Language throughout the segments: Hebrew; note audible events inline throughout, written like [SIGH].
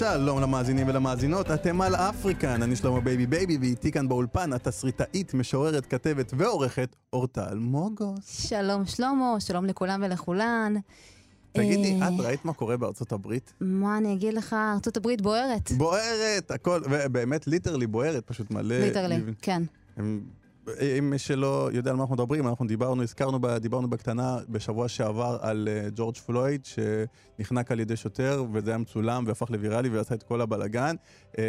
שלום למאזינים ולמאזינות, אתם על אפריקן, אני שלמה בייבי בייבי, ואיתי כאן באולפן התסריטאית, משוררת, כתבת ועורכת, אורטל מוגוס. שלום שלמה, שלום לכולם ולכולן. תגידי, אה, את ראית מה קורה בארצות הברית? מה אני אגיד לך, ארצות הברית בוערת. בוערת, הכל, ובאמת literally בוערת, פשוט מלא... literally, כן. הם- אם מי שלא יודע על מה אנחנו מדברים, אנחנו דיברנו, הזכרנו, ב- דיברנו בקטנה בשבוע שעבר על אה, ג'ורג' פלויד, שנחנק על ידי שוטר, וזה היה מצולם והפך לוויראלי ועשה את כל הבלגן, אה,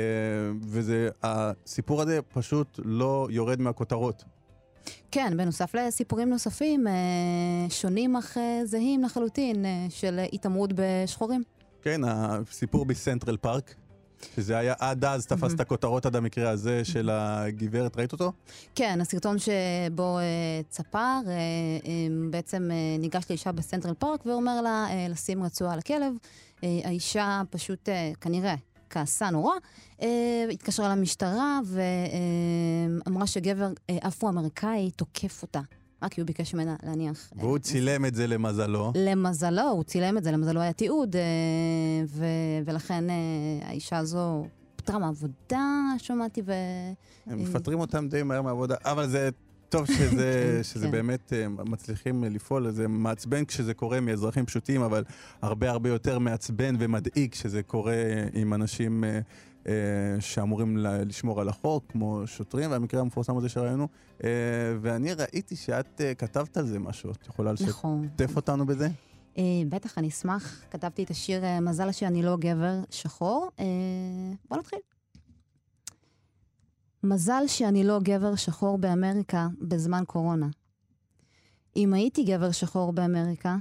וזה, הסיפור הזה פשוט לא יורד מהכותרות. כן, בנוסף לסיפורים נוספים, אה, שונים אך זהים לחלוטין, אה, של התעמרות בשחורים. כן, הסיפור בסנטרל פארק, שזה היה עד אז, תפס את הכותרות עד המקרה הזה של הגברת, ראית אותו? כן, הסרטון שבו אה, צפר אה, בעצם אה, ניגש לאישה בסנטרל פארק ואומר לה לשים רצועה על הכלב. האישה פשוט אה, כנראה כעסה נורא, התקשרה למשטרה ואמרה שגבר אפרו-אמריקאי תוקף אותה, רק כי הוא ביקש ממנה להניח. אה, והוא צילם את זה למזלו. למזלו, הוא צילם את זה, למזלו היה תיעוד, אה, ו- ולכן אה, האישה הזו פוטרה מעבודה, שמעתי, ו... הם מפטרים אותם די מהר מהעבודה, אבל זה טוב שזה, כן, שזה כן. באמת אה, מצליחים לפעול, זה מעצבן כשזה קורה מאזרחים פשוטים, אבל הרבה הרבה יותר מעצבן ומדאיג כשזה קורה עם אנשים אה, אה, שאמורים ל- לשמור על החוק, כמו שוטרים, והמקרה המפורסם הזה שראינו, אה, ואני ראיתי שאת אה, כתבת על זה משהו, את יכולה נכון. לשתף אותנו בזה? אה, בטח, אני אשמח. כתבתי את השיר אה, מזל שאני לא גבר שחור. אה, בוא נתחיל. מזל שאני לא גבר שחור באמריקה בזמן קורונה. אם הייתי גבר שחור באמריקה,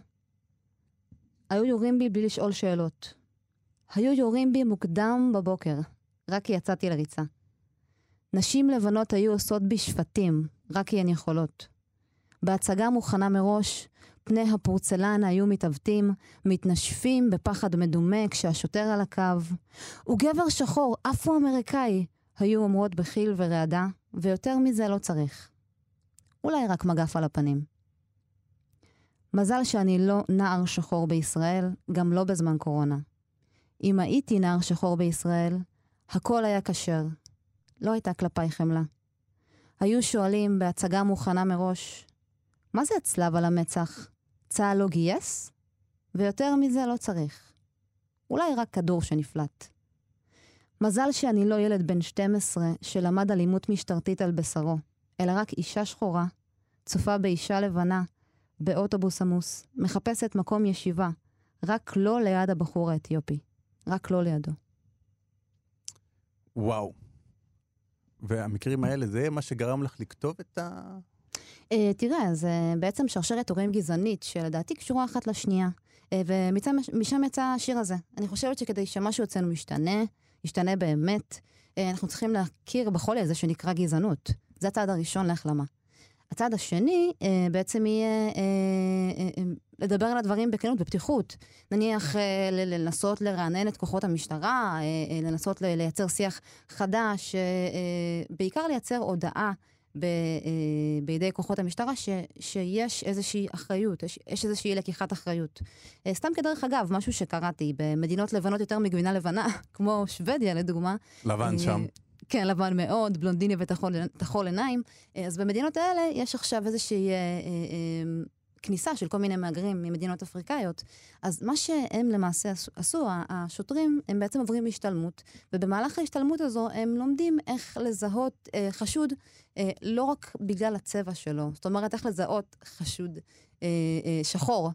היו יורים בי בלי לשאול שאלות. היו יורים בי מוקדם בבוקר, רק כי יצאתי לריצה. נשים לבנות היו עושות בי שפטים, רק כי הן יכולות. בהצגה מוכנה מראש, פני הפורצלן היו מתעוותים, מתנשפים בפחד מדומה כשהשוטר על הקו. וגבר שחור, אפרו-אמריקאי, היו אומרות בחיל ורעדה, ויותר מזה לא צריך. אולי רק מגף על הפנים. מזל שאני לא נער שחור בישראל, גם לא בזמן קורונה. אם הייתי נער שחור בישראל, הכל היה כשר. לא הייתה כלפיי חמלה. היו שואלים בהצגה מוכנה מראש, מה זה הצלב על המצח? צה"ל לא גייס? ויותר מזה לא צריך. אולי רק כדור שנפלט. מזל שאני לא ילד בן 12 שלמד אלימות משטרתית על בשרו, אלא רק אישה שחורה, צופה באישה לבנה, באוטובוס עמוס, מחפשת מקום ישיבה, רק לא ליד הבחור האתיופי. רק לא לידו. וואו. והמקרים האלה, זה מה שגרם לך לכתוב את ה... Uh, תראה, זה בעצם שרשרת הורים גזענית, שלדעתי קשורה אחת לשנייה. Uh, ומשם יצא השיר הזה. אני חושבת שכדי שמשהו אצלנו ישתנה, ישתנה באמת, אנחנו צריכים להכיר בחולי הזה שנקרא גזענות. זה הצעד הראשון להחלמה. הצעד השני uh, בעצם יהיה uh, uh, uh, לדבר על הדברים בכנות, בפתיחות. נניח ל- לנסות לרענן את כוחות המשטרה, uh, uh, לנסות לייצר שיח חדש, uh, uh, בעיקר לייצר הודעה ב, אה, בידי כוחות המשטרה ש, שיש איזושהי אחריות, יש, יש איזושהי לקיחת אחריות. אה, סתם כדרך אגב, משהו שקראתי במדינות לבנות יותר מגבינה לבנה, [LAUGHS] כמו שוודיה לדוגמה. לבן אה, שם. כן, לבן מאוד, בלונדיני וטחול עיניים. אה, אז במדינות האלה יש עכשיו איזושהי אה, אה, אה, כניסה של כל מיני מהגרים ממדינות אפריקאיות. אז מה שהם למעשה עשו- השוטרים, הם בעצם עוברים השתלמות, ובמהלך ההשתלמות הזו הם לומדים איך לזהות אה, חשוד אה, לא רק בגלל הצבע שלו, זאת אומרת, איך לזהות חשוד אה, אה, שחור.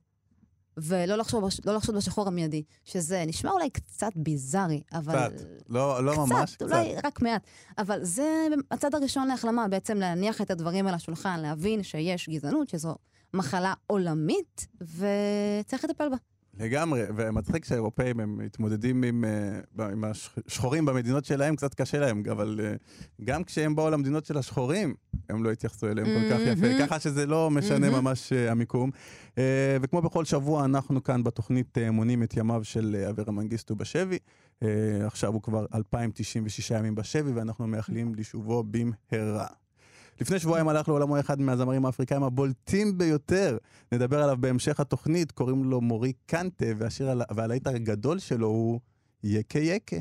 ולא לחשוב, בש- לא לחשוד בשחור המיידי, שזה נשמע אולי קצת ביזארי, אבל... קצת. לא, לא ממש, קצת, אולי רק מעט. אבל זה הצד הראשון להחלמה, בעצם להניח את הדברים על השולחן, להבין שיש גזענות, שזו מחלה עולמית, וצריך לטפל בה. לגמרי, ומצחיק שהאירופאים הם מתמודדים עם, אה, עם השחורים במדינות שלהם, קצת קשה להם, אבל אה, גם כשהם באו למדינות של השחורים, הם לא התייחסו אליהם כל כך יפה, מהמם. ככה שזה לא משנה מהמם. ממש אה, המיקום. וכמו בכל שבוע, אנחנו כאן בתוכנית מונים את ימיו של אברה מנגיסטו בשבי. עכשיו הוא כבר 2,096 ימים בשבי, ואנחנו מאחלים לשובו במהרה. לפני שבועיים הלך לעולמו אחד מהזמרים האפריקאים הבולטים ביותר. נדבר עליו בהמשך התוכנית, קוראים לו מורי קנטה, והשיר על, והלהיט הגדול שלו הוא יקה יקה.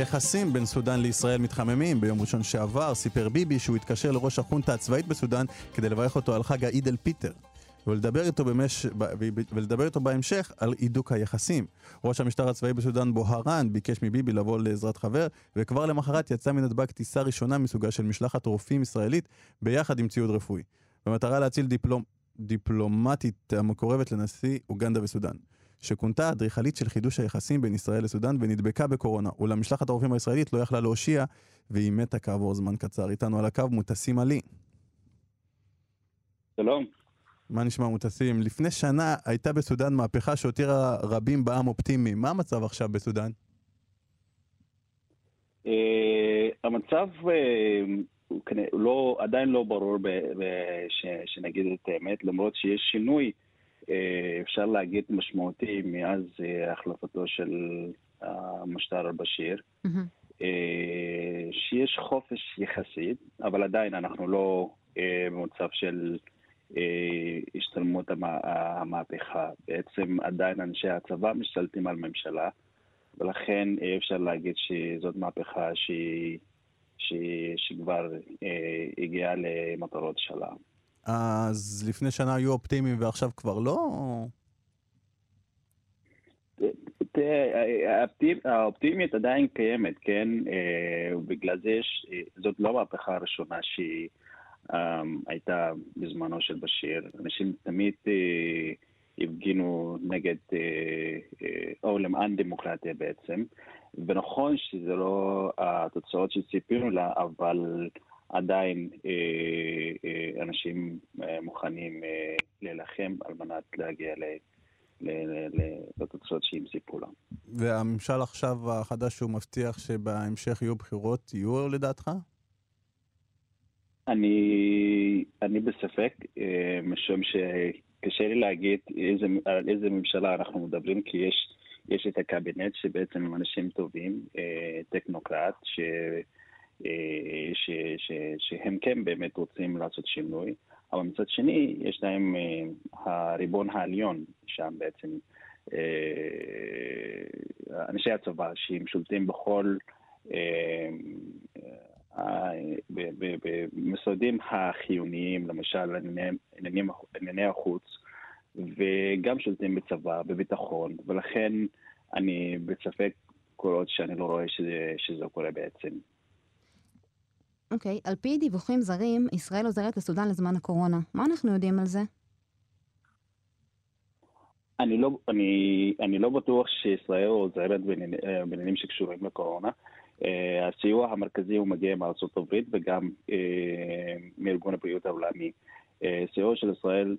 היחסים בין סודאן לישראל מתחממים. ביום ראשון שעבר סיפר ביבי שהוא התקשר לראש החונטה הצבאית בסודאן כדי לברך אותו על חג העיד אל פיטר. ולדבר איתו, במש... ולדבר איתו בהמשך על הידוק היחסים. ראש המשטר הצבאי בסודאן בוהרן ביקש מביבי לבוא לעזרת חבר, וכבר למחרת יצא מנתב"ג טיסה ראשונה מסוגה של משלחת רופאים ישראלית ביחד עם ציוד רפואי. במטרה להציל דיפלומ... דיפלומטית המקורבת לנשיא אוגנדה וסודאן. שכונתה אדריכלית של חידוש היחסים בין ישראל לסודאן ונדבקה בקורונה, אולם משלחת הרופאים הישראלית לא יכלה להושיע והיא מתה כעבור זמן קצר. איתנו על הקו מוטסים עלי. שלום. מה נשמע מוטסים? לפני שנה הייתה בסודאן מהפכה שהותירה רבים בעם אופטימיים. מה המצב עכשיו בסודאן? Uh, המצב uh, הוא לא, עדיין לא ברור שנגיד את האמת, למרות שיש שינוי, אפשר להגיד משמעותי מאז החלפתו של המשטר אל-בשיר. Mm-hmm. שיש חופש יחסית, אבל עדיין אנחנו לא במצב של השתלמות המהפכה. בעצם עדיין אנשי הצבא משתלטים על ממשלה, ולכן אפשר להגיד שזאת מהפכה שהיא... שכבר אה, הגיעה למטרות שלה. אז לפני שנה היו אופטימיים ועכשיו כבר לא? תראה, האופטימיות עדיין קיימת, כן? אה, בגלל זה יש, זאת לא המהפכה הראשונה שהיא הייתה בזמנו של בשיר. אנשים תמיד אה, הפגינו נגד, או למען דמוקרטיה בעצם. ונכון שזה לא התוצאות שציפינו לה, אבל עדיין אה, אה, אנשים אה, מוכנים אה, להילחם על מנת להגיע ל... לתוצאות שהם ציפו לה. והממשל עכשיו החדש שהוא מבטיח שבהמשך יהיו בחירות, יהיו לדעתך? אני, אני בספק, אה, משום שקשה לי להגיד איזה, על איזה ממשלה אנחנו מדברים, כי יש יש את הקבינט שבעצם הם אנשים טובים, טכנוקרט, ש, ש, ש, שהם כן באמת רוצים לעשות שינוי, אבל מצד שני יש להם אה, הריבון העליון שם בעצם, אנשי הצבא שהם שולטים בכל במשרדים החיוניים, למשל ענייני החוץ, וגם שולטים בצבא, בביטחון, ולכן אני בספק כל עוד שאני לא רואה שזה, שזה קורה בעצם. אוקיי, okay. על פי דיווחים זרים, ישראל עוזרת לסודאן לזמן הקורונה. מה אנחנו יודעים על זה? אני לא, אני, אני לא בטוח שישראל עוזרת בעניינים שקשורים לקורונה. Uh, הסיוע המרכזי הוא מגיע מארצות הברית וגם uh, מארגון הבריאות העולמי. סיוע של ישראל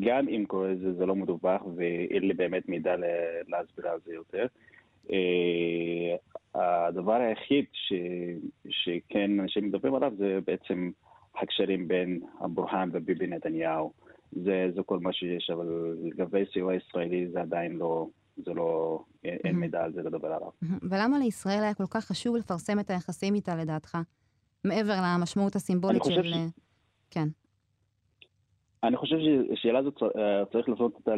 גם אם קורה זה, זה לא מדווח ואין לי באמת מידע להסביר על זה יותר. הדבר היחיד ש, שכן אנשים מדברים עליו זה בעצם הקשרים בין אבורהאן וביבי נתניהו. זה, זה כל מה שיש, אבל לגבי סיוע ישראלי זה עדיין לא, זה לא, אין מידע על זה לדבר עליו. ולמה לישראל היה כל כך חשוב לפרסם את היחסים איתה לדעתך? מעבר למשמעות הסימבולית של... ש... כן. אני חושב ששאלה הזאת אה, צריך לעשות אותה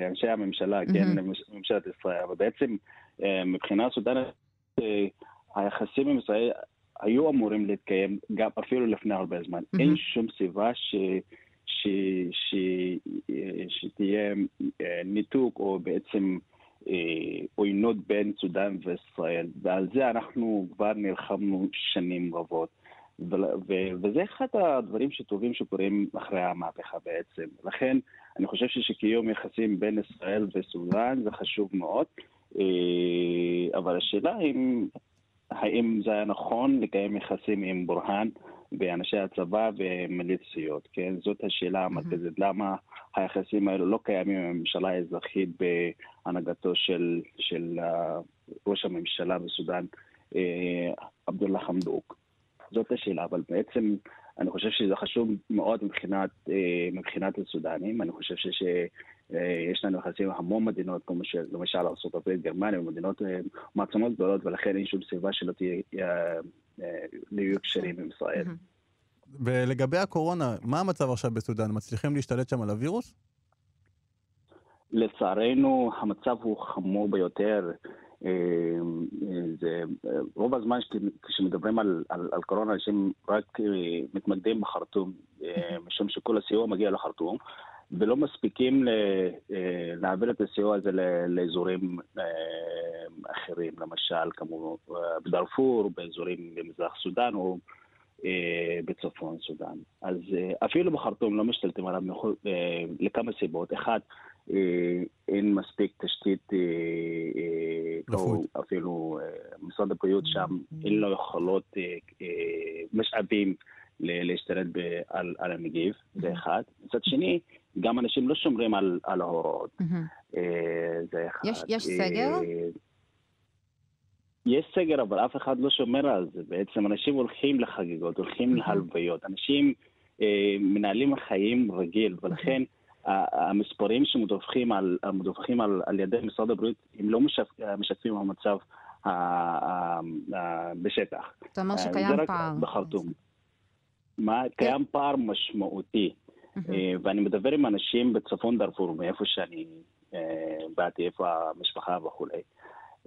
לאנשי הממשלה, כן, לממשלת ישראל, אבל בעצם אה, מבחינה סודנית, היחסים עם ישראל היו אמורים להתקיים גם אפילו לפני הרבה זמן. אין שום סיבה ש... ש... ש... שתהיה ניתוק או בעצם עוינות בין סודאן וישראל, ועל זה אנחנו כבר נלחמנו שנים רבות. וזה אחד הדברים שטובים שקורים אחרי המהפכה בעצם. לכן אני חושב שקיום יחסים בין ישראל וסודאן זה חשוב מאוד, אה, אבל השאלה אם, האם זה היה נכון לקיים יחסים עם בורהאן ואנשי הצבא ומיליציות, כן? זאת השאלה המרכזית. למה היחסים האלו לא קיימים עם הממשלה האזרחית בהנהגתו של, של ראש הממשלה בסודאן, uh, עבדוללה חמדוק? זאת השאלה, אבל בעצם אני חושב שזה חשוב מאוד מבחינת, אה, מבחינת הסודנים. אני חושב שיש אה, לנו יחסים עם המון מדינות, כמו למשל ארה"ב, גרמניה, ומדינות אה, מעצמות גדולות, ולכן אין שום סיבה שלא תהיו קשרים עם ישראל. ולגבי הקורונה, מה המצב עכשיו בסודאן? מצליחים להשתלט שם על הווירוס? לצערנו, המצב הוא חמור ביותר. זה, רוב הזמן כשמדברים על, על, על קורונה, אנשים רק אה, מתמקדים בחרטום, אה, משום שכל הסיוע מגיע לחרטום, ולא מספיקים אה, להעביר את הסיוע הזה לאזורים אחרים, למשל, כמו בדארפור, באזורים במזרח סודאן או בצפון סודאן. אז אפילו בחרטום לא משתלטים עליו לכמה סיבות. אחד, אה, אין מספיק תשתית, אה, אה, או אפילו משרד הבריאות שם, mm-hmm. אין לו יכולות, משאבים להשתלט על, על הנגיף, זה mm-hmm. אחד. מצד שני, גם אנשים לא שומרים על, על ההוראות, mm-hmm. זה אחד. יש, יש סגר? יש סגר, אבל אף אחד לא שומר על זה. בעצם אנשים הולכים לחגיגות, הולכים להלוויות, אנשים אה, מנהלים חיים רגיל, ולכן המספרים שמדווחים על, מדווחים על, על ידי משרד הבריאות, הם לא משתפ, משתפים במצב בשטח. אתה אומר שקיים פער. זה רק בחרטום. מה, קיים פער משמעותי. אה, ואני מדבר עם אנשים בצפון דארפור, מאיפה שאני אה, באתי, איפה המשפחה וכולי.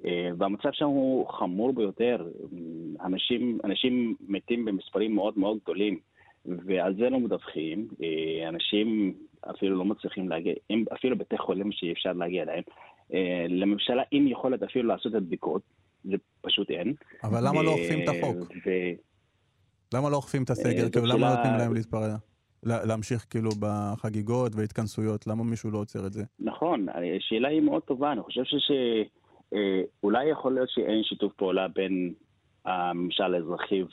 אה, והמצב שם הוא חמור ביותר. אנשים, אנשים מתים במספרים מאוד מאוד גדולים, ועל זה לא מדווחים. אנשים אפילו לא מצליחים להגיע, אפילו בתי חולים שאי אפשר להגיע אליהם. לממשלה אין יכולת אפילו לעשות את הבדיקות, זה פשוט אין. אבל למה לא אוכפים את החוק? ו... למה לא אוכפים את הסגר? כאילו, למה לא נותנים להם להתפרע? להמשיך כאילו בחגיגות והתכנסויות? למה מישהו לא עוצר את זה? נכון, השאלה היא מאוד טובה. אני חושב שאולי יכול להיות שאין שיתוף פעולה בין הממשל האזרחי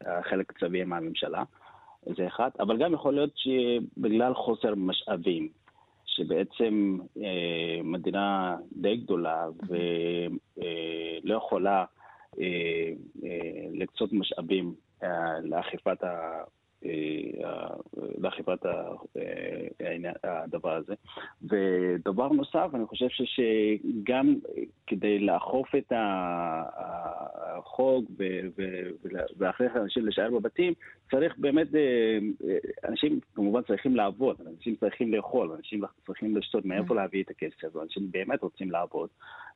והחלק הצבאי מהממשלה. זה אחד, אבל גם יכול להיות שבגלל חוסר משאבים, שבעצם אה, מדינה די גדולה ולא אה, יכולה אה, אה, לקצות משאבים אה, לאכיפת לאכיפת הדבר הזה. ודבר נוסף, אני חושב שגם כדי לאכוף את החוק ולהכריח אנשים להישאר בבתים, צריך באמת, אנשים כמובן צריכים לעבוד, אנשים צריכים לאכול, אנשים צריכים לשתות, מאיפה להביא את הכסף, אנשים באמת רוצים לעבוד.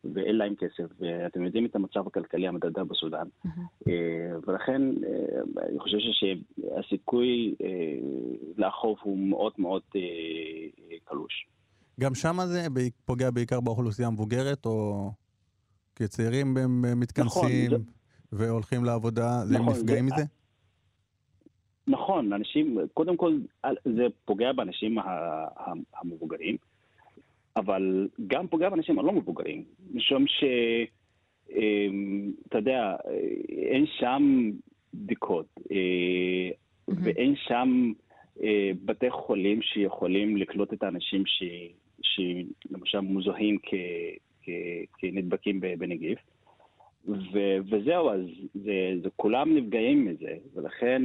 ואין להם כסף, ואתם יודעים את המצב הכלכלי המדרדר בסודאן. Mm-hmm. ולכן אה, אני חושב שהסיכוי אה, לאכוף הוא מאוד מאוד קלוש. גם שם זה פוגע בעיקר באוכלוסייה המבוגרת, או כצעירים הם מתכנסים נכון, והולכים לעבודה, נכון, הם נפגעים זה... מזה? נכון, אנשים, קודם כל זה פוגע באנשים המבוגרים. אבל גם פוגע באנשים הלא מבוגרים, משום ש... אמ, אתה יודע, אין שם בדיקות, אה, ואין שם בתי חולים שיכולים לקלוט את האנשים ש... שלמשל מוזוהים כ... כ... כנדבקים בנגיף. ו... וזהו, אז זה, זה כולם נפגעים מזה, ולכן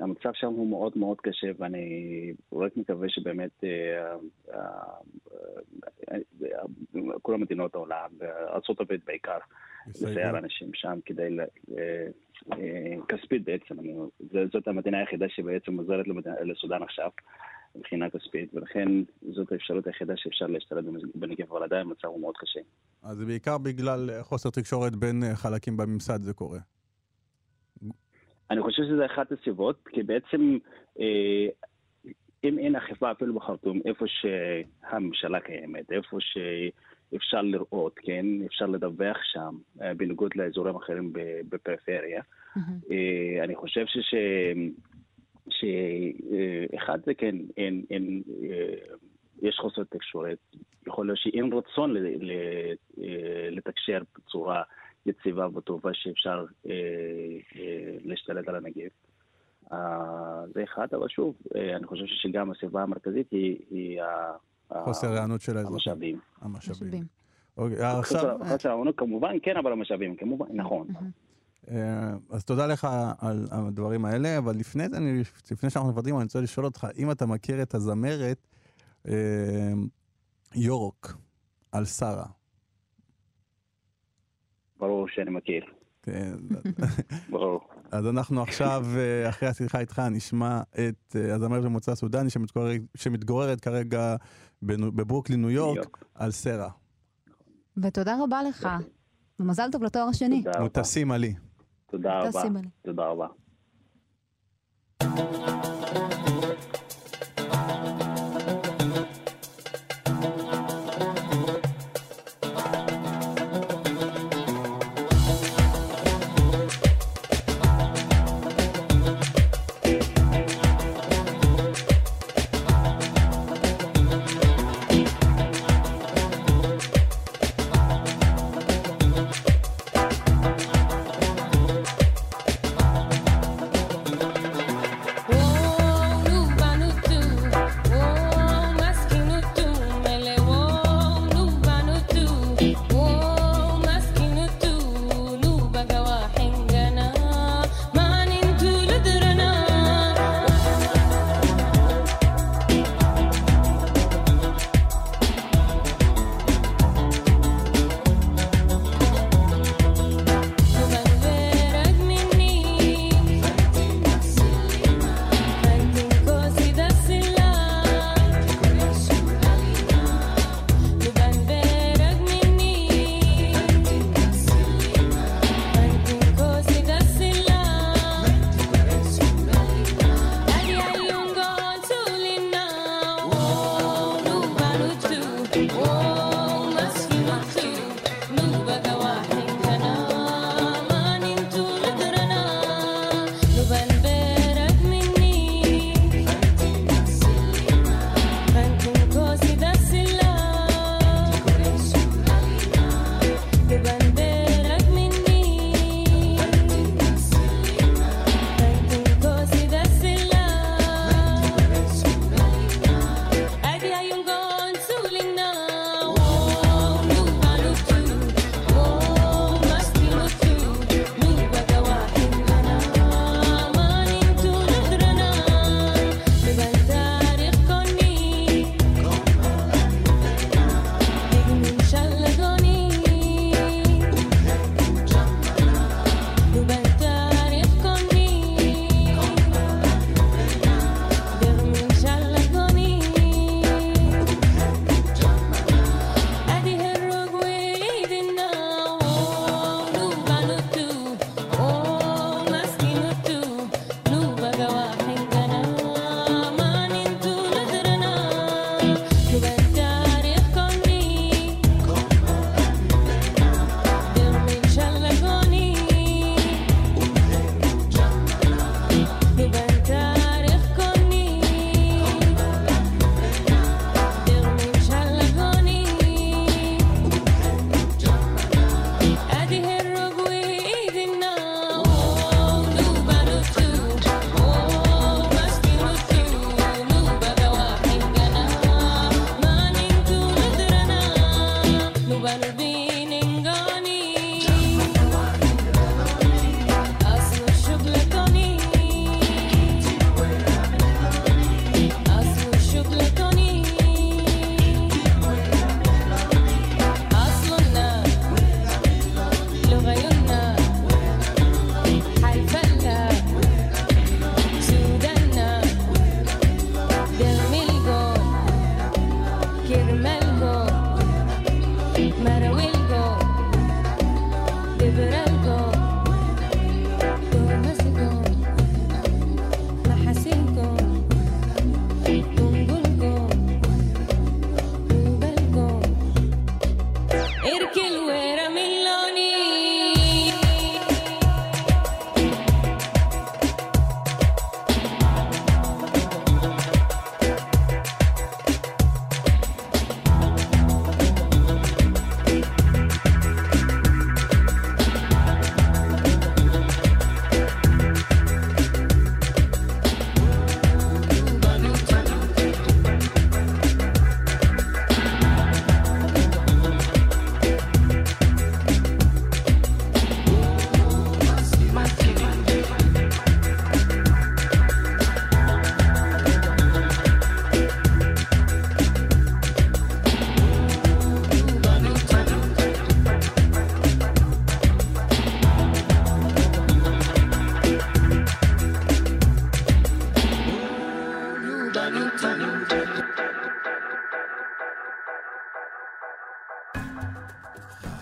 המצב שם הוא מאוד מאוד קשה, ואני רק מקווה שבאמת אה, אה, אה, כל המדינות העולם, ארה"ב בעיקר, לסייע לאנשים שם כדי, כספית בעצם, זאת המדינה היחידה שבעצם עוזרת לסודאן עכשיו. מבחינה כספית, ולכן זאת האפשרות היחידה שאפשר להשתלט בנגב, אבל עדיין המצב הוא מאוד קשה. אז זה בעיקר בגלל חוסר תקשורת בין חלקים בממסד זה קורה. אני חושב שזה אחת הסיבות, כי בעצם אה, אם אין אכיפה אפילו בחרטום, איפה שהממשלה קיימת, איפה שאפשר לראות, כן, אפשר לדווח שם, אה, בניגוד לאזורים אחרים בפריפריה. Mm-hmm. אני חושב ש... שאחד זה כן, אין, אין, יש חוסר תקשורת, יכול להיות שאין רצון לתקשר בצורה יציבה וטובה שאפשר אה, אה, להשתלט על הנגיף. אה, זה אחד, אבל שוב, אה, אני חושב שגם הסיבה המרכזית היא, היא חוסר הענות של המשאבים. המשאבים. אוקיי, עכשיו... חוסר הענות כמובן, כן, אבל המשאבים, כמובן, נכון. אה, אז תודה לך על הדברים האלה, אבל לפני זה, לפני שאנחנו נפרדים, אני רוצה לשאול אותך, אם אתה מכיר את הזמרת אה, יורק על שרה. ברור שאני מכיר. כן. [LAUGHS] ברור. אז אנחנו עכשיו, אה, אחרי השיחה איתך, נשמע את אה, הזמרת ממוצא סודני שמתגוררת, שמתגוררת כרגע בברוקלין, ניו יורק, על סרה. ותודה רבה לך. ומזל טוב לתואר השני. מוטסים עלי. תודה רבה. תודה רבה.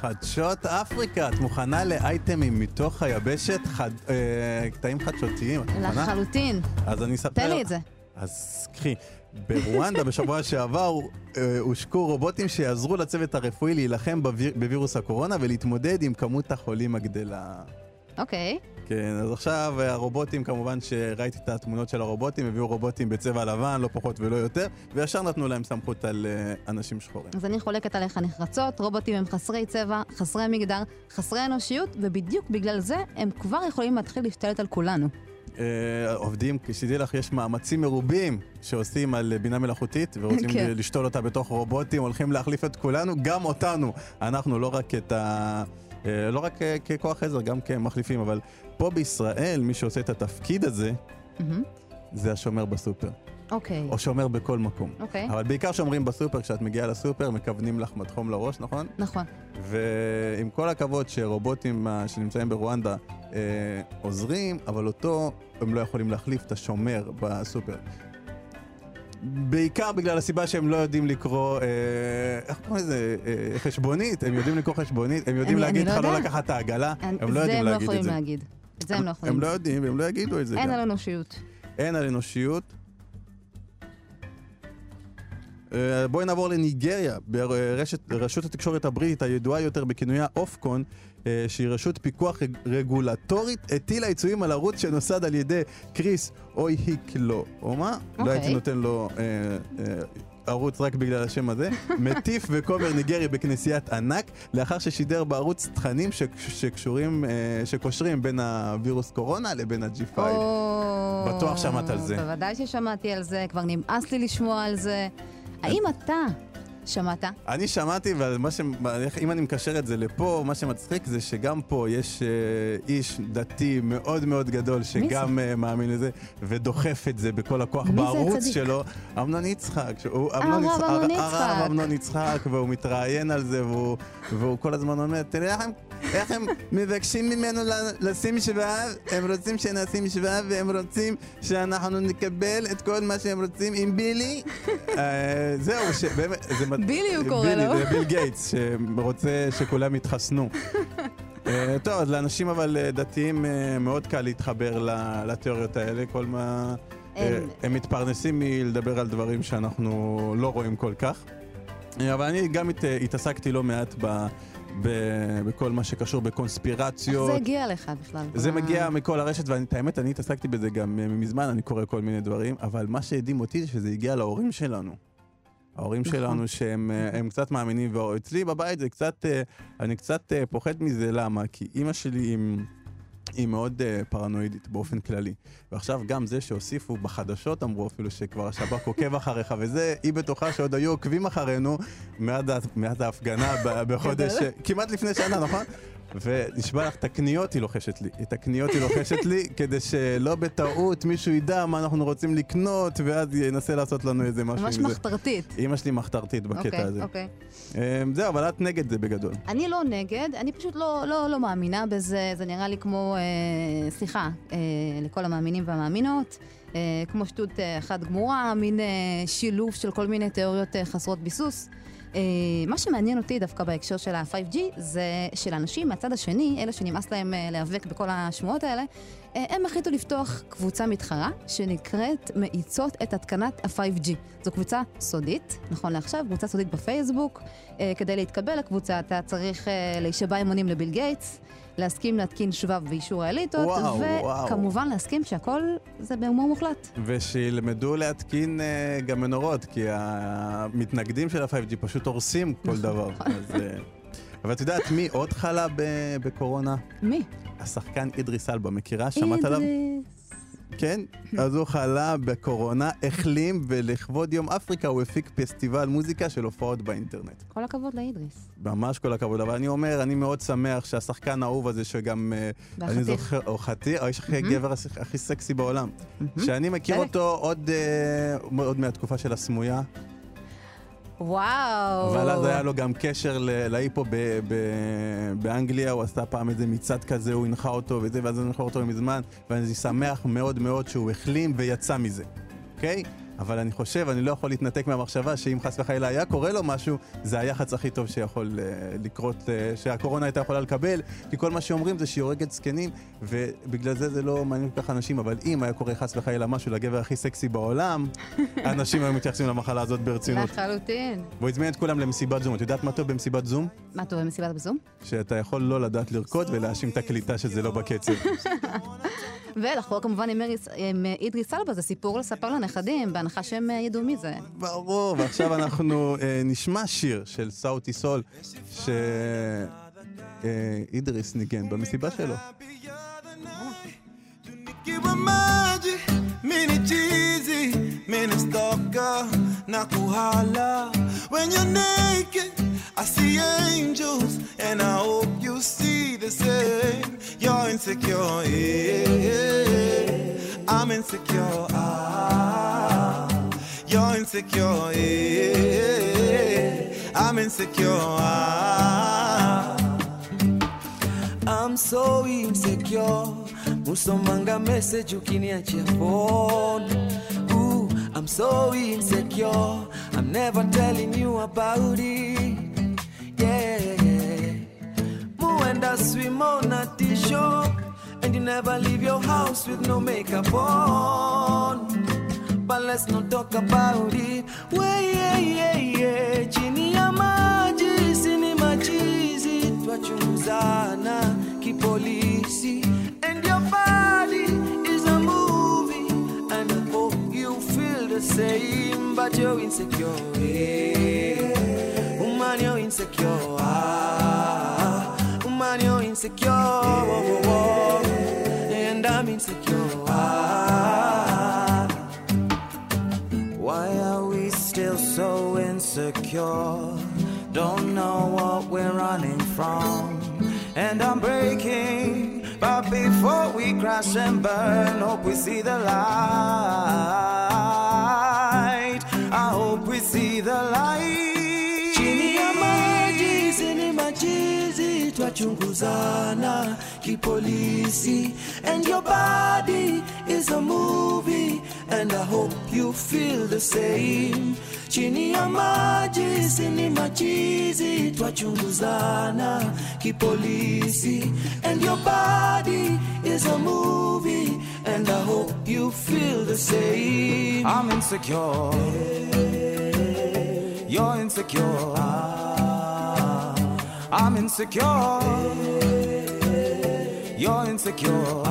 חדשות אפריקה, את מוכנה לאייטמים מתוך היבשת? חד, אה, קטעים חדשותיים, את מוכנה? לחלוטין. אז אני אספר... תן לי את זה. אז קחי. ברואנדה בשבוע [LAUGHS] שעבר אה, הושקו רובוטים שיעזרו לצוות הרפואי להילחם בוויר, בווירוס הקורונה ולהתמודד עם כמות החולים הגדלה. אוקיי. כן, אז עכשיו אה, הרובוטים, כמובן שראיתי את התמונות של הרובוטים, הביאו רובוטים בצבע לבן, לא פחות ולא יותר, וישר נתנו להם סמכות על uh, אנשים שחורים. אז אני חולקת עליך נחרצות, רובוטים הם חסרי צבע, חסרי מגדר, חסרי אנושיות, ובדיוק בגלל זה הם כבר יכולים להתחיל להשתלט על כולנו. Uh, עובדים, שתדעי לך, יש מאמצים מרובים שעושים על בינה מלאכותית, ורוצים כן. לשתול אותה בתוך רובוטים, הולכים להחליף את כולנו, גם אותנו. אנחנו, לא רק את ה... אה, לא רק אה, ככוח עזר, גם כמחליפים, אבל פה בישראל, מי שעושה את התפקיד הזה, mm-hmm. זה השומר בסופר. אוקיי. Okay. או שומר בכל מקום. אוקיי. Okay. אבל בעיקר שומרים בסופר, כשאת מגיעה לסופר, מכוונים לך מדחום לראש, נכון? נכון. ועם כל הכבוד שרובוטים אה, שנמצאים ברואנדה אה, עוזרים, אבל אותו הם לא יכולים להחליף את השומר בסופר. בעיקר בגלל הסיבה שהם לא יודעים לקרוא, אה, איך קוראים לזה, אה, חשבונית, הם יודעים לקרוא חשבונית, הם יודעים להגיד לך לא, לא לקחת את העגלה, הם לא יודעים להגיד את זה. להגיד. את זה הם לא יכולים. הם לא יודעים, והם לא יגידו את זה אין על אנושיות. אין על אנושיות. אה, בואי נעבור לניגריה, ברשת, רשות התקשורת הבריטית הידועה יותר בכינויה אופקון, שהיא רשות פיקוח רגולטורית, הטילה עיצויים על ערוץ שנוסד על ידי קריס אוי היקלו, או מה? לא הייתי אוקיי. נותן לו אה, אה, ערוץ רק בגלל השם הזה. [LAUGHS] מטיף וכומר ניגרי בכנסיית ענק, לאחר ששידר בערוץ תכנים שקשורים, אה, שקושרים בין הווירוס קורונה לבין ה-G5. בטוח שמעת על זה. בוודאי ששמעתי על זה, כבר נמאס לי לשמוע על זה. האם אתה שמעת? אני שמעתי, אבל מה ש... אם אני מקשר את זה לפה, מה שמצחיק זה שגם פה יש אה, איש דתי מאוד מאוד גדול שגם אה, מאמין לזה, ודוחף את זה בכל הכוח בערוץ? שלו. אמנון יצחק. שהוא- הרב אמנון יצחק. והוא מתראיין על זה, והוא, והוא כל הזמן אומר, תראה איך הם, מבקשים ממנו לשים שבעה, הם רוצים שנשים שבעה, והם רוצים שאנחנו נקבל את כל מה שהם רוצים עם בילי. אה, זהו, זה... בילי הוא קורא בילי, לו. זה ביל גייטס, שרוצה שכולם יתחסנו. [LAUGHS] אה, טוב, אז לאנשים אבל אה, דתיים אה, מאוד קל להתחבר לתיאוריות האלה, כל מה... הם- מתפרנסים מלדבר על דברים שאנחנו לא רואים כל כך. אבל אני גם הת- התעסקתי לא מעט ב... ב- בכל מה שקשור איך בקונספירציות. זה הגיע לך בכלל? זה מה- מגיע מכל הרשת, ואת האמת, אני התעסקתי בזה גם מזמן, אני קורא כל מיני דברים, אבל מה שהדהים אותי זה שזה הגיע להורים שלנו. ההורים נכון. שלנו שהם אה, קצת מאמינים, ואצלי בבית זה קצת, אה, אני קצת אה, פוחד מזה, למה? כי אימא שלי היא, היא מאוד פרנואידית באופן כללי. ועכשיו גם זה שהוסיפו בחדשות, אמרו אפילו שכבר השב"כ עוקב אחריך וזה, היא בטוחה שעוד היו עוקבים אחרינו מאז ההפגנה בחודש. כמעט לפני שנה, נכון? ונשבע לך, את הקניות היא לוחשת לי. את הקניות היא לוחשת לי, כדי שלא בטעות מישהו ידע מה אנחנו רוצים לקנות, ואז ינסה לעשות לנו איזה משהו ממש. מחתרתית. אימא שלי מחתרתית בקטע אוקיי, הזה. אוקיי. אמ, זהו, אבל את נגד זה בגדול. אני לא נגד, אני פשוט לא, לא, לא מאמינה בזה, זה נראה לי כמו, אה, סליחה, אה, לכל המאמינים והמאמינות, אה, כמו שטות אה, אחת גמורה, מין אה, שילוב של כל מיני תיאוריות אה, חסרות ביסוס. אה, מה שמעניין אותי דווקא בהקשר של ה-5G זה שלאנשים מהצד השני, אלה שנמאס להם אה, להיאבק בכל השמועות האלה, אה, הם החליטו לפתוח קבוצה מתחרה שנקראת מאיצות את התקנת ה-5G. זו קבוצה סודית, נכון לעכשיו, קבוצה סודית בפייסבוק. כדי להתקבל לקבוצה אתה צריך להישבע אמונים לביל גייטס, להסכים להתקין שבב באישור האליטות, וואו, וואו. וכמובן להסכים שהכל זה בהומור מוחלט. ושילמדו להתקין אה, גם מנורות, כי המתנגדים של ה-5G פשוט הורסים כל דבר. אז, אה, אבל את יודעת מי עוד חלה בקורונה? מי? השחקן אידריס אלבה, מכירה? שמעת עליו? אידריס. כן, אז הוא חלה בקורונה, החלים, ולכבוד יום אפריקה הוא הפיק פסטיבל מוזיקה של הופעות באינטרנט. כל הכבוד לאידריס. ממש כל הכבוד, אבל אני אומר, אני מאוד שמח שהשחקן האהוב הזה, שגם... אה, אני. זוכר, או חתיך, האיש הכי גבר הכי- סקסי בעולם. שאני מכיר. אותו אה, עוד מהתקופה של הסמויה, וואו. אבל אז היה לו גם קשר להיפו באנגליה, הוא עשה פעם איזה מצעד כזה, הוא הנחה אותו וזה, ואז אני זוכר אותו מזמן, ואני שמח מאוד מאוד שהוא החלים ויצא מזה, אוקיי? אבל אני חושב, אני לא יכול להתנתק מהמחשבה שאם חס וחלילה היה קורה לו משהו, זה היח"צ הכי טוב שיכול אה, לקרות, אה, שהקורונה הייתה יכולה לקבל, כי כל מה שאומרים זה שהיא הורגת זקנים, ובגלל זה זה לא מעניין כל כך אנשים, אבל אם היה קורה חס וחלילה משהו לגבר הכי סקסי בעולם, [LAUGHS] אנשים היו מתייחסים למחלה הזאת ברצינות. לחלוטין. והוא הזמין את כולם למסיבת זום. את יודעת מה טוב במסיבת זום? מה, אתה רואה מסיבת בזום? שאתה יכול לא לדעת לרקוד ולהאשים את הקליטה שזה לא בקצב. [LAUGHS] ולחבור כמובן עם אידריס אלבה, זה סיפור לספר לנכדים, בהנחה שהם אה, ידעו מי זה. ברור, ועכשיו אנחנו אה, נשמע שיר של סאוטי סול, שאידריס ניגן במסיבה שלו. Mini cheesy, mini stalker, nakuhala. When you're naked, I see angels, and I hope you see the same. You're insecure, yeah. I'm insecure, ah. You're insecure, yeah. I'm insecure, ah. I'm so insecure. Musomanga message ukiniachia phone. I'm so insecure. I'm never telling you about it. Yeah. Muenda swim on a t-shirt. And you never leave your house with no makeup on. but let's not talk about it. Way, yeah, yeah, yeah. Chini ya maji, sini machizi, twachunguzana kipolisi. And your body is a movie, and I hope you feel the same, but you're insecure. Yeah. Insecure. Ah, woman, you're insecure. Whoa, whoa, whoa. And I'm insecure. Ah. Why are we still so insecure? Don't know what we're running from. And I'm breaking, but before we crash and burn, hope we see the light. I hope we see the light. Machizi, kipolisi. And your body is a movie, and I hope you feel the same. Chini ya maji, sini machizi, twachunguzana kipolisi. And your body is a movie, and I hope you feel the same. I'm insecure. You're insecure. Ah. I'm insecure. You're insecure.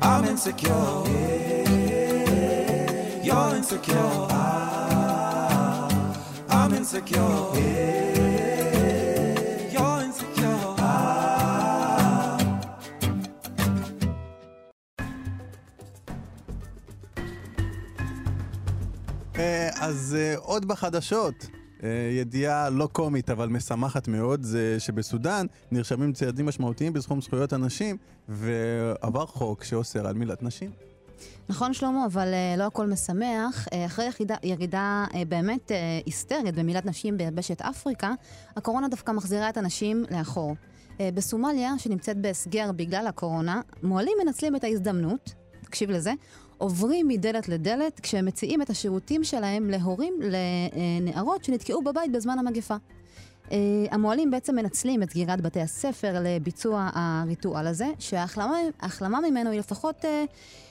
I'm insecure. You're insecure. I'm insecure. You're insecure. אה, אז אה, עוד בחדשות, אה, ידיעה לא קומית אבל משמחת מאוד, זה שבסודאן נרשמים צעדים משמעותיים בתחום זכויות הנשים, ועבר חוק שאוסר על מילת נשים. נכון, שלמה, אבל uh, לא הכל משמח. Uh, אחרי ירידה, ירידה באמת היסטרית במילת נשים ביבשת אפריקה, הקורונה דווקא מחזירה את הנשים לאחור. בסומליה, שנמצאת בהסגר בגלל הקורונה, מוהלים מנצלים את ההזדמנות, תקשיב לזה, עוברים מדלת לדלת כשהם מציעים את השירותים שלהם להורים לנערות שנתקעו בבית בזמן המגפה. Uh, המוהלים בעצם מנצלים את סגירת בתי הספר לביצוע הריטואל הזה, שההחלמה ממנו היא לפחות uh,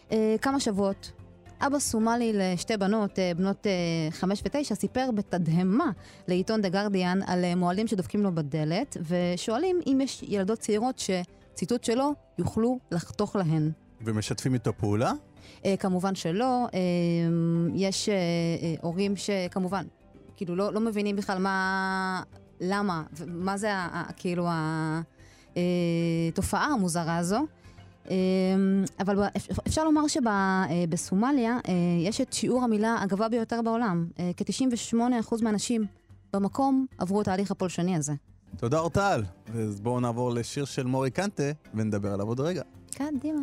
uh, כמה שבועות. אבא סומלי לשתי בנות, uh, בנות uh, חמש ותשע, סיפר בתדהמה לעיתון דה גרדיאן על uh, מוהלים שדופקים לו בדלת, ושואלים אם יש ילדות צעירות שציטוט שלו יוכלו לחתוך להן. ומשתפים איתו פעולה? Uh, כמובן שלא, uh, יש uh, uh, הורים שכמובן, כאילו לא, לא מבינים בכלל מה, למה, מה זה כאילו התופעה המוזרה הזו. אה, אבל אפשר לומר שבסומליה אה, יש את שיעור המילה הגבוה ביותר בעולם. אה, כ-98% מהאנשים במקום עברו את ההליך הפולשני הזה. תודה אורטל. אז בואו נעבור לשיר של מורי קנטה ונדבר עליו עוד רגע. קדימה.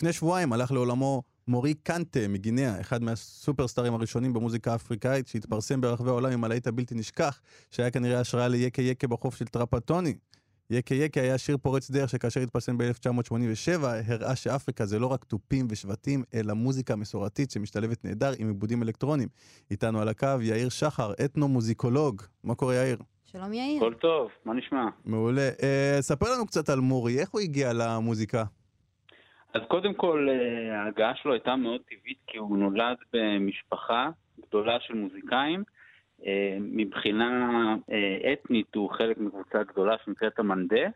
לפני שבועיים הלך לעולמו מורי קנטה מגינאה, אחד מהסופרסטארים הראשונים במוזיקה האפריקאית, שהתפרסם ברחבי העולם עם הלהיט הבלתי נשכח, שהיה כנראה השראה ליקה יקה בחוף של טראפטוני. יקה יקה היה שיר פורץ דרך שכאשר התפרסם ב-1987, הראה שאפריקה זה לא רק תופים ושבטים, אלא מוזיקה מסורתית שמשתלבת נהדר עם עיבודים אלקטרוניים. איתנו על הקו יאיר שחר, אתנו-מוזיקולוג. מה קורה יאיר? שלום יאיר. הכל טוב, מה נשמע? מעולה. אה, ספר לנו קצת על מורי, איך הוא הגיע למוזיקה? אז קודם כל, אה, ההגעה שלו הייתה מאוד טבעית, כי הוא נולד במשפחה גדולה של מוזיקאים. אה, מבחינה אה, אתנית הוא חלק מקבוצה גדולה שנקראת המנדה,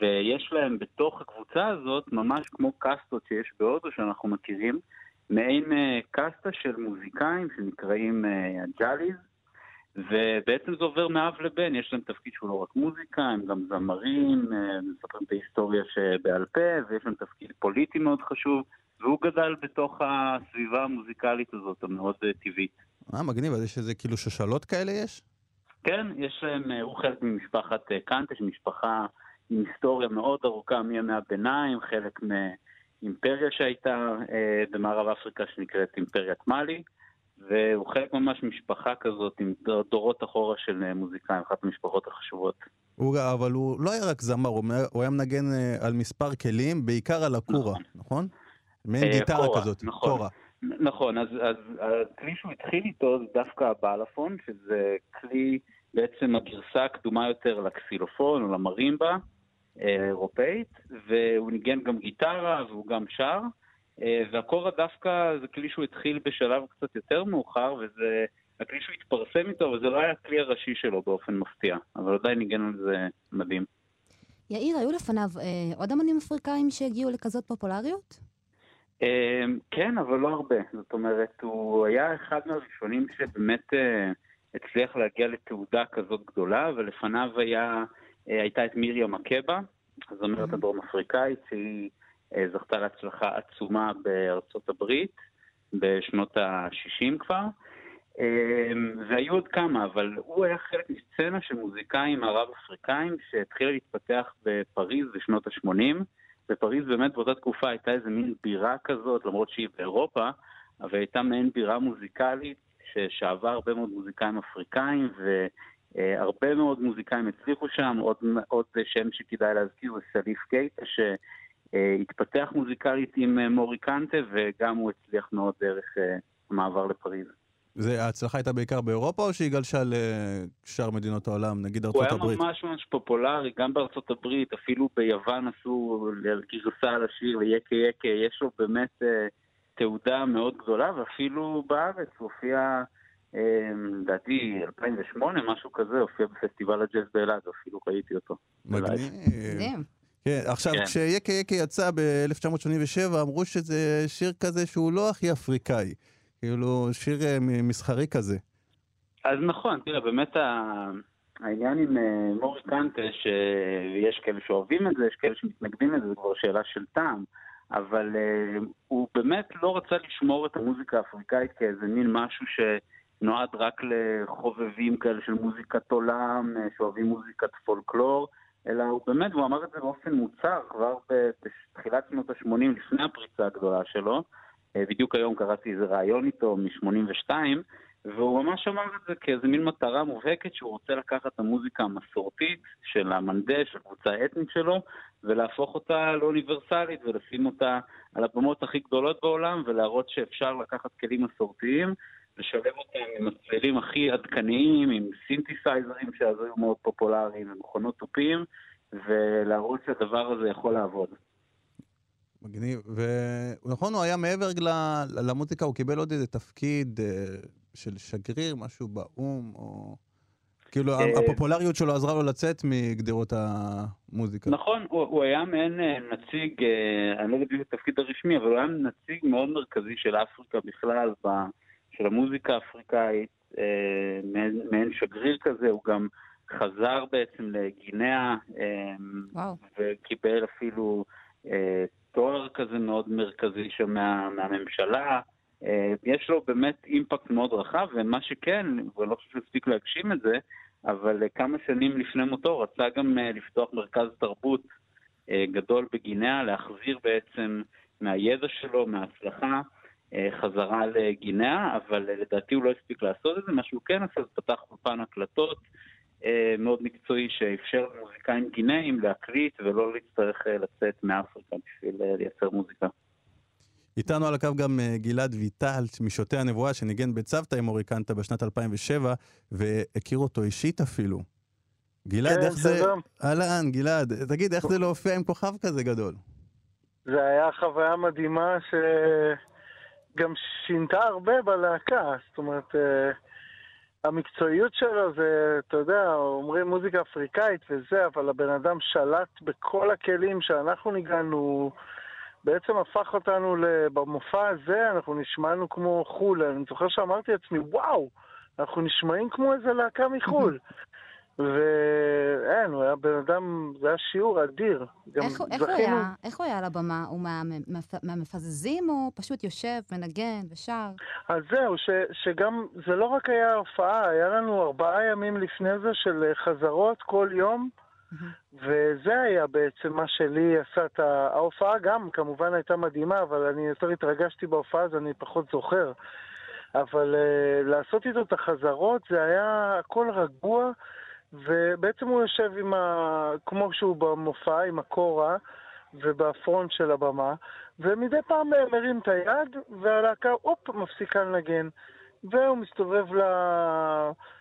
ויש להם בתוך הקבוצה הזאת, ממש כמו קאסטות שיש בהודו שאנחנו מכירים, מעין קאסטה של מוזיקאים שנקראים הג'אליז, ובעצם זה עובר מאב לבן, יש להם תפקיד שהוא לא רק מוזיקה, הם גם זמרים, מספרים את ההיסטוריה שבעל פה, ויש להם תפקיד פוליטי מאוד חשוב, והוא גדל בתוך הסביבה המוזיקלית הזאת, המאוד טבעית. אה, מגניב, אז יש איזה כאילו שושלות כאלה יש? כן, יש להם, הוא חלק ממשפחת קנטה, משפחה עם היסטוריה מאוד ארוכה מימי הביניים, חלק מאימפריה שהייתה במערב אפריקה שנקראת אימפריית מאלי. והוא חלק ממש משפחה כזאת עם דורות אחורה של מוזיקאים, אחת המשפחות החשובות. הוא, אבל הוא לא היה רק זמר, הוא היה מנגן על מספר כלים, בעיקר על הקורה, נכון? נכון? מעין גיטרה קורה, כזאת, נכון. קורה. נכון, אז, אז הכלי שהוא התחיל איתו זה דווקא הבלאפון, שזה כלי, בעצם הגרסה הקדומה יותר לקסילופון או למרימבה אירופאית, והוא ניגן גם גיטרה והוא גם שר. והקורה דווקא זה כלי שהוא התחיל בשלב קצת יותר מאוחר, וזה הכלי שהוא התפרסם איתו, אבל זה לא היה הכלי הראשי שלו באופן מפתיע, אבל עדיין ניגן על זה מדהים. יאיר, היו לפניו אה, עוד אמנים אפריקאים שהגיעו לכזאת פופולריות? אה, כן, אבל לא הרבה. זאת אומרת, הוא היה אחד מהראשונים שבאמת אה, הצליח להגיע לתעודה כזאת גדולה, ולפניו היה, אה, הייתה את מיריה מקבה, הזמרת Mhm. הדרום אפריקאית, שהיא... זכתה להצלחה עצומה בארצות הברית בשנות ה-60 כבר, והיו עוד כמה, אבל הוא היה חלק מסצנה של מוזיקאים ערב אפריקאים שהתחילה להתפתח בפריז בשנות ה-80. בפריז באמת באותה תקופה הייתה איזה מין בירה כזאת, למרות שהיא באירופה, אבל הייתה מעין בירה מוזיקלית ששאבה הרבה מאוד מוזיקאים אפריקאים, והרבה מאוד מוזיקאים הצליחו שם, עוד, עוד שם שכדאי להזכיר זה סליף קייטה. התפתח מוזיקלית עם מורי קנטה, וגם הוא הצליח מאוד דרך המעבר לפריז. זה, ההצלחה הייתה בעיקר באירופה, או שהיא גלשה לשאר מדינות העולם, נגיד ארצות הברית? הוא היה ממש ממש פופולרי, גם בארצות הברית, אפילו ביוון עשו גרסה על השיר ליקה יקה, יש לו באמת אה, תעודה מאוד גדולה, ואפילו בארץ הוא הופיע, לדעתי, אה, 2008, משהו כזה, הופיע בפסטיבל הג'אז באלעד, אפילו ראיתי אותו. מגניב. כן, עכשיו, כן. כשיקה יקה יצא ב-1987, אמרו שזה שיר כזה שהוא לא הכי אפריקאי. כאילו, שיר אה, מסחרי כזה. אז נכון, תראה, באמת ה- העניין עם אה, מורי קנטה, שיש כאלה שאוהבים את זה, יש כאלה שמתנגדים לזה, זו כבר שאלה של טעם, אבל אה, הוא באמת לא רצה לשמור את המוזיקה האפריקאית כאיזה מין משהו שנועד רק לחובבים כאלה של מוזיקת עולם, שאוהבים מוזיקת פולקלור. אלא הוא באמת, והוא אמר את זה באופן מוצהר כבר בתחילת שנות ה-80, לפני הפריצה הגדולה שלו. אה, בדיוק היום קראתי איזה ראיון איתו מ-82, והוא ממש אמר את זה כאיזה מין מטרה מובהקת שהוא רוצה לקחת את המוזיקה המסורתית של המנדה, של הקבוצה האתנית שלו, ולהפוך אותה לאוניברסלית ולשים אותה על הבמות הכי גדולות בעולם, ולהראות שאפשר לקחת כלים מסורתיים, לשלב אותם עם הצלילים הכי עדכניים, עם סינתסייזרים שאז היו מאוד פופולריים, ומכונות תופים, ולהראות שהדבר הזה יכול לעבוד. מגניב. ונכון, הוא היה מעבר ל- למוזיקה, הוא קיבל עוד איזה תפקיד אה, של שגריר, משהו באו"ם, או... כאילו, אה, הפופולריות שלו עזרה לו לצאת מגדרות המוזיקה. נכון, הוא, הוא היה מעין אה, נציג, אני לא יודע בדיוק את התפקיד הרשמי, אבל הוא היה נציג מאוד מרכזי של אפריקה בכלל, ב, של המוזיקה האפריקאית, אה, מעין, מעין שגריר כזה, הוא גם חזר בעצם לגינאה, אה, וואו. וקיבל אפילו אה, תואר כזה מאוד מרכזי שם מה, מהממשלה. אה, יש לו באמת אימפקט מאוד רחב, ומה שכן, ואני לא חושב שהספיק להגשים את זה, אבל כמה שנים לפני מותו רצה גם לפתוח מרכז תרבות גדול בגינאה, להחזיר בעצם מהידע שלו, מההצלחה, חזרה לגינאה, אבל אה, לדעתי הוא לא הספיק לעשות את זה. מה שהוא כן עשה זה פתח אולפן הקלטות אה, מאוד מקצועי שאפשר למוזיקאים גינאים להקליט ולא להצטרך אה, לצאת מאפריקה בשביל אה, לייצר מוזיקה. איתנו על הקו גם אה, גלעד ויטל משוטי הנבואה, שניגן בצוותא עם אוריקנטה בשנת 2007, והכיר אותו אישית אפילו. גלעד, כן, איך זה... אהלן, גלעד, תגיד, איך זה להופיע עם כוכב כזה גדול? זה היה חוויה מדהימה שגם שינתה הרבה בלהקה. זאת אומרת, אה, המקצועיות שלו זה, אתה יודע, אומרים מוזיקה אפריקאית וזה, אבל הבן אדם שלט בכל הכלים שאנחנו ניגענו, בעצם הפך אותנו, במופע הזה, אנחנו נשמענו כמו חו"ל. אני זוכר שאמרתי לעצמי, וואו, אנחנו נשמעים כמו איזה להקה מחו"ל. ואין, הוא היה בן אדם, זה היה שיעור אדיר. איך, איך, הוא היה, איך הוא היה על הבמה? הוא מה- מהמפ- מהמפזזים או פשוט יושב, מנגן ושר? אז זהו, ש, שגם, זה לא רק היה הופעה, היה לנו ארבעה ימים לפני זה של אה, חזרות כל יום, וזה היה בעצם מה שלי עשה את ה... ההופעה גם כמובן הייתה מדהימה, אבל אני יותר התרגשתי בהופעה, אז אני פחות זוכר. אבל uh, לעשות איתו את החזרות זה היה הכל רגוע, ובעצם הוא יושב עם ה... כמו שהוא במופע, עם הקורה, ובפרונט של הבמה, ומדי פעם מרים את היד, והלהקה, הופ, מפסיקה לנגן. והוא מסתובב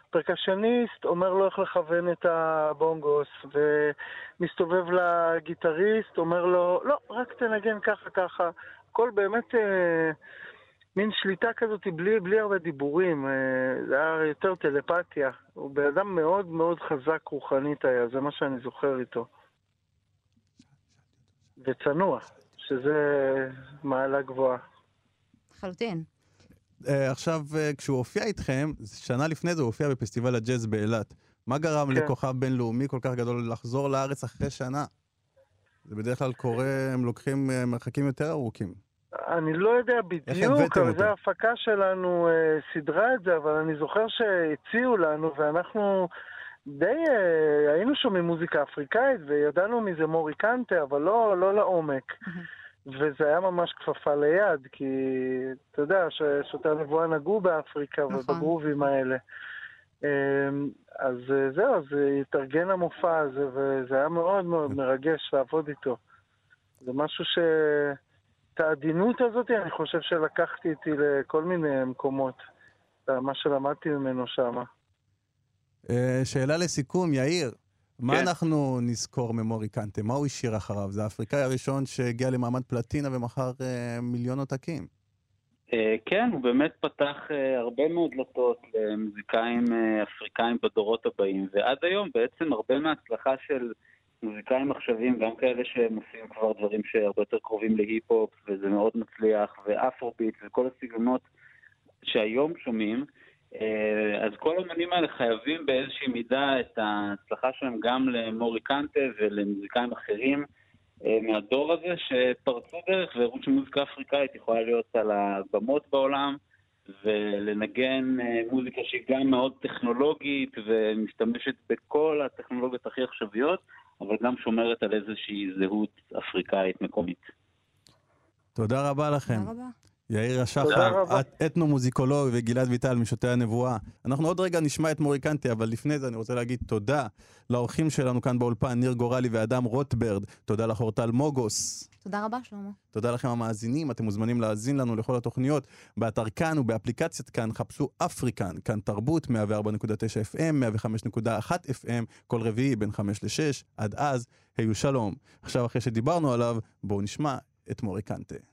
לפרקשניסט, אומר לו איך לכוון את הבונגוס, ומסתובב לגיטריסט, אומר לו, לא, רק תנגן ככה ככה. הכל באמת אה, מין שליטה כזאת בלי, בלי הרבה דיבורים, אה, זה היה יותר טלפתיה. הוא בן אדם מאוד מאוד חזק רוחנית היה, זה מה שאני זוכר איתו. וצנוע, שזה מעלה גבוהה. לחלוטין. אה, עכשיו, אה, כשהוא הופיע איתכם, שנה לפני זה הוא הופיע בפסטיבל הג'אז באילת. מה גרם כן. לכוכב בינלאומי כל כך גדול לחזור לארץ אחרי שנה? זה בדרך כלל קורה, הם לוקחים מרחקים יותר ארוכים. אני לא יודע בדיוק, אבל? זה ההפקה שלנו אה, סידרה את זה, אבל אני זוכר שהציעו לנו, ואנחנו די אה, היינו שומעים מוזיקה אפריקאית, וידענו מזה מורי קנטה, אבל לא, לא לעומק. וזה היה ממש כפפה ליד, כי אתה יודע ששוטי הנבואה נגעו באפריקה נכון. ובגרובים האלה. אמ, אז אה, זהו, אז אה, התארגן המופע הזה, וזה היה מאוד מאוד מרגש לעבוד איתו. זה משהו ש... את העדינות הזאת, אני חושב שלקחתי איתי לכל מיני מקומות. מה שלמדתי ממנו שם. אה, שאלה לסיכום, יאיר, מה כן. אנחנו נזכור ממורי קנטה? מה הוא השאיר אחריו? זה האפריקאי הראשון שהגיע למעמד פלטינה ומכר אה, מיליון עותקים. אה, כן, הוא באמת פתח אה, הרבה מאוד דלתות למוזיקאים אה, אפריקאים בדורות הבאים, ועד היום בעצם הרבה מההצלחה של מוזיקאים עכשוויים, גם כאלה שהם עושים כבר דברים שהרבה יותר קרובים להיפ-הופ, וזה מאוד מצליח, ואפרוביט, וכל הסגנונות שהיום שומעים, אה, אז כל האמנים האלה חייבים באיזושהי מידה את ההצלחה שלהם גם למורי קנטה ולמוזיקאים אחרים. אה, מהדור הזה שפרצו דרך והראו שמוזיקה אפריקאית יכולה להיות על הבמות בעולם ולנגן אה, מוזיקה שהיא גם מאוד טכנולוגית ומשתמשת בכל הטכנולוגיות הכי עכשוויות, אבל גם שומרת על איזושהי זהות אפריקאית מקומית. תודה רבה לכם. תודה רבה. יאיר השחר, אתנו-מוזיקולוג וגלעד ויטל משוטי הנבואה. אנחנו עוד רגע נשמע את מורי קנטי, אבל לפני זה אני רוצה להגיד תודה לאורחים שלנו כאן באולפן, ניר גורלי ואדם רוטברד. תודה לך אורטל מוגוס. תודה רבה, שלמה. תודה לכם המאזינים, אתם מוזמנים להאזין לנו לכל התוכניות באתר כאן ובאפליקציית כאן, חפשו אפריקן, כאן תרבות, 104.9 FM, 105.1 FM, כל רביעי בין 5 ל-6, עד אז, היו שלום. עכשיו אחרי שדיברנו עליו, בואו נשמע את מורי קנטה.